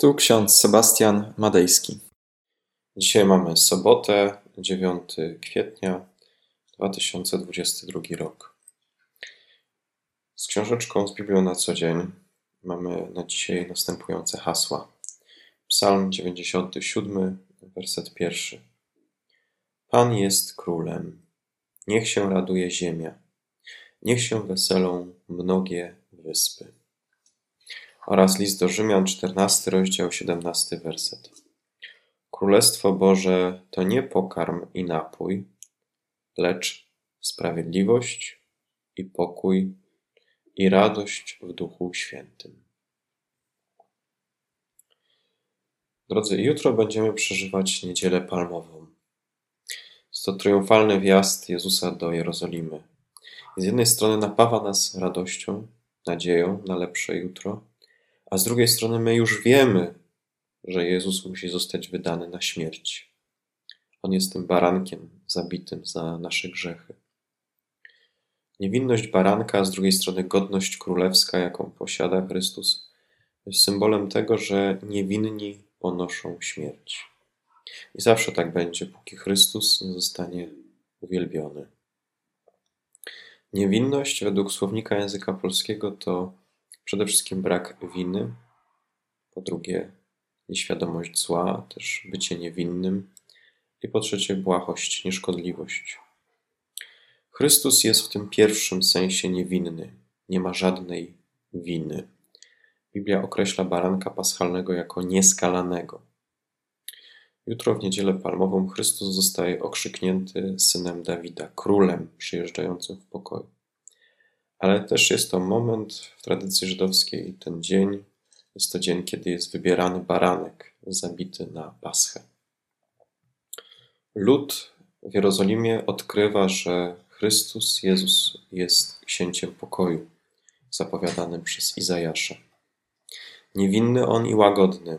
Tu ksiądz Sebastian Madejski. Dzisiaj mamy sobotę, 9 kwietnia 2022 rok. Z książeczką z Biblią na co dzień mamy na dzisiaj następujące hasła. Psalm 97, werset pierwszy. Pan jest królem. Niech się raduje ziemia. Niech się weselą mnogie wyspy oraz list do Rzymian, 14 rozdział, 17 werset. Królestwo Boże to nie pokarm i napój, lecz sprawiedliwość i pokój i radość w Duchu Świętym. Drodzy, jutro będziemy przeżywać Niedzielę Palmową. Jest to triumfalny wjazd Jezusa do Jerozolimy. Z jednej strony napawa nas radością, nadzieją na lepsze jutro, a z drugiej strony my już wiemy, że Jezus musi zostać wydany na śmierć. On jest tym barankiem zabitym za nasze grzechy. Niewinność baranka, a z drugiej strony godność królewska, jaką posiada Chrystus, jest symbolem tego, że niewinni ponoszą śmierć. I zawsze tak będzie, póki Chrystus nie zostanie uwielbiony. Niewinność według słownika języka polskiego to Przede wszystkim brak winy, po drugie nieświadomość zła, też bycie niewinnym i po trzecie błahość, nieszkodliwość. Chrystus jest w tym pierwszym sensie niewinny, nie ma żadnej winy. Biblia określa baranka paschalnego jako nieskalanego. Jutro w niedzielę palmową Chrystus zostaje okrzyknięty synem Dawida, królem przyjeżdżającym w pokoju ale też jest to moment w tradycji żydowskiej, ten dzień, jest to dzień, kiedy jest wybierany baranek zabity na Paschę. Lud w Jerozolimie odkrywa, że Chrystus, Jezus jest księciem pokoju, zapowiadanym przez Izajasza. Niewinny on i łagodny.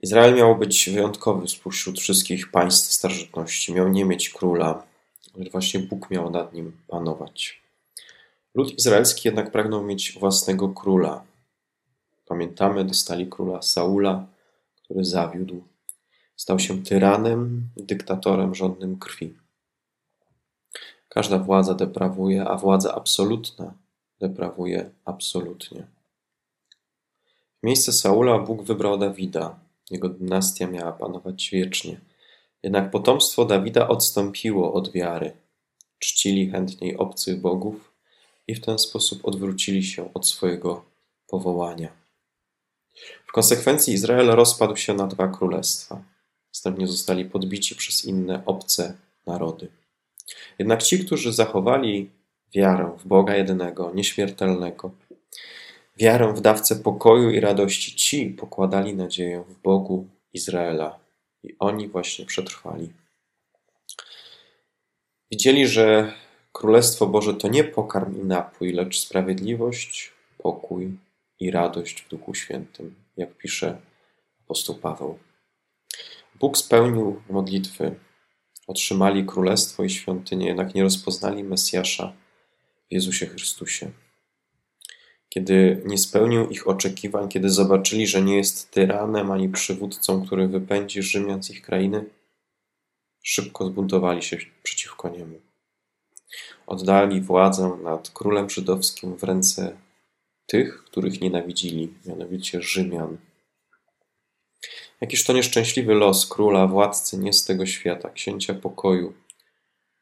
Izrael miał być wyjątkowy spośród wszystkich państw starożytności. Miał nie mieć króla, właśnie Bóg miał nad nim panować. Lud izraelski jednak pragnął mieć własnego króla. Pamiętamy, dostali króla Saula, który zawiódł. Stał się tyranem, dyktatorem żądnym krwi. Każda władza deprawuje, a władza absolutna deprawuje absolutnie. W miejsce Saula Bóg wybrał Dawida. Jego dynastia miała panować wiecznie. Jednak potomstwo Dawida odstąpiło od wiary. Czcili chętniej obcych bogów i w ten sposób odwrócili się od swojego powołania. W konsekwencji Izrael rozpadł się na dwa królestwa. Następnie zostali podbici przez inne obce narody. Jednak ci, którzy zachowali wiarę w Boga jedynego, nieśmiertelnego, wiarę w dawcę pokoju i radości, ci pokładali nadzieję w Bogu Izraela i oni właśnie przetrwali. Widzieli, że Królestwo Boże to nie pokarm i napój, lecz sprawiedliwość, pokój i radość w Duchu Świętym, jak pisze apostoł Paweł. Bóg spełnił modlitwy, otrzymali królestwo i świątynię, jednak nie rozpoznali Mesjasza w Jezusie Chrystusie. Kiedy nie spełnił ich oczekiwań, kiedy zobaczyli, że nie jest tyranem ani przywódcą, który wypędzi Rzymian z ich krainy, szybko zbuntowali się przeciwko niemu. Oddali władzę nad królem żydowskim w ręce tych, których nienawidzili, mianowicie Rzymian. Jakiż to nieszczęśliwy los króla, władcy nie z tego świata, księcia pokoju,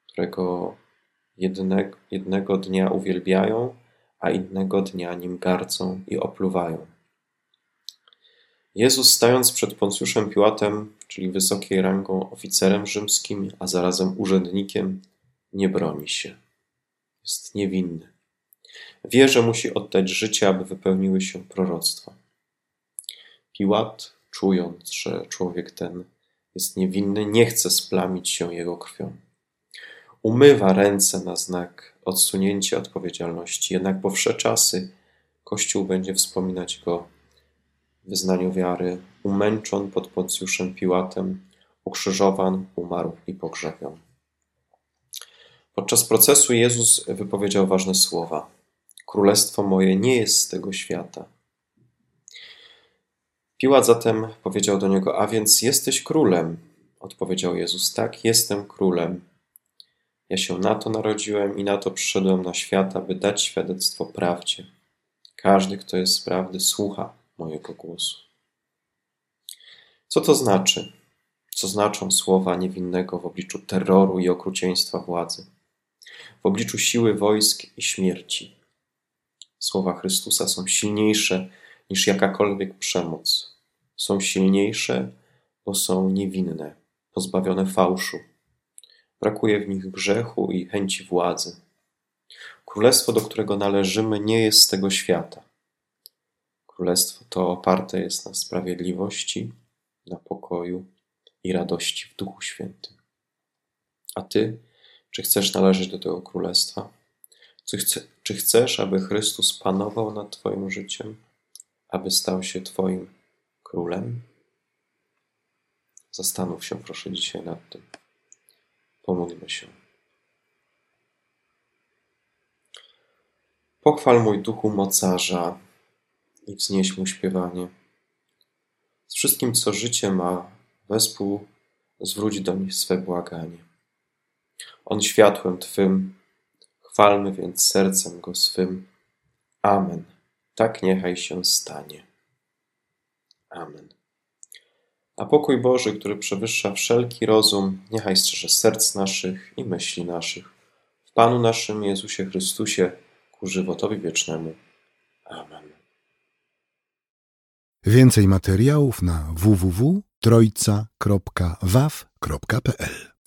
którego jednego, jednego dnia uwielbiają, a innego dnia nim gardzą i opluwają. Jezus, stając przed Poncjuszem Piłatem, czyli wysokiej rangą oficerem rzymskim, a zarazem urzędnikiem, nie broni się. Jest niewinny. Wie, że musi oddać życie, aby wypełniły się proroctwa. Piłat, czując, że człowiek ten jest niewinny, nie chce splamić się jego krwią. Umywa ręce na znak odsunięcia odpowiedzialności, jednak po wsze czasy Kościół będzie wspominać go w wyznaniu wiary, umęczon pod Poncjuszem Piłatem, ukrzyżowan, umarł i pogrzebion. Podczas procesu Jezus wypowiedział ważne słowa: Królestwo moje nie jest z tego świata. Piłat zatem powiedział do niego: A więc jesteś królem? Odpowiedział Jezus: Tak, jestem królem. Ja się na to narodziłem i na to przyszedłem na świat, aby dać świadectwo prawdzie. Każdy, kto jest z prawdy, słucha mojego głosu. Co to znaczy? Co znaczą słowa niewinnego w obliczu terroru i okrucieństwa władzy? W obliczu siły wojsk i śmierci. Słowa Chrystusa są silniejsze niż jakakolwiek przemoc. Są silniejsze, bo są niewinne, pozbawione fałszu. Brakuje w nich grzechu i chęci władzy. Królestwo, do którego należymy, nie jest z tego świata. Królestwo to oparte jest na sprawiedliwości, na pokoju i radości w Duchu Świętym. A ty, czy chcesz należeć do tego królestwa? Czy, chce, czy chcesz, aby Chrystus panował nad Twoim życiem, aby stał się Twoim królem? Zastanów się proszę dzisiaj nad tym. Pomódlmy się. Pochwal mój duchu mocarza i wznieś mu śpiewanie. Z wszystkim, co życie ma, wespół zwróć do nich swe błaganie. On światłem Twym, chwalmy więc sercem go swym. Amen. Tak niechaj się stanie. Amen. A pokój Boży, który przewyższa wszelki rozum, niechaj strzeże serc naszych i myśli naszych. W Panu naszym Jezusie Chrystusie, ku żywotowi wiecznemu. Amen. Więcej materiałów na www.trojca.waw.pl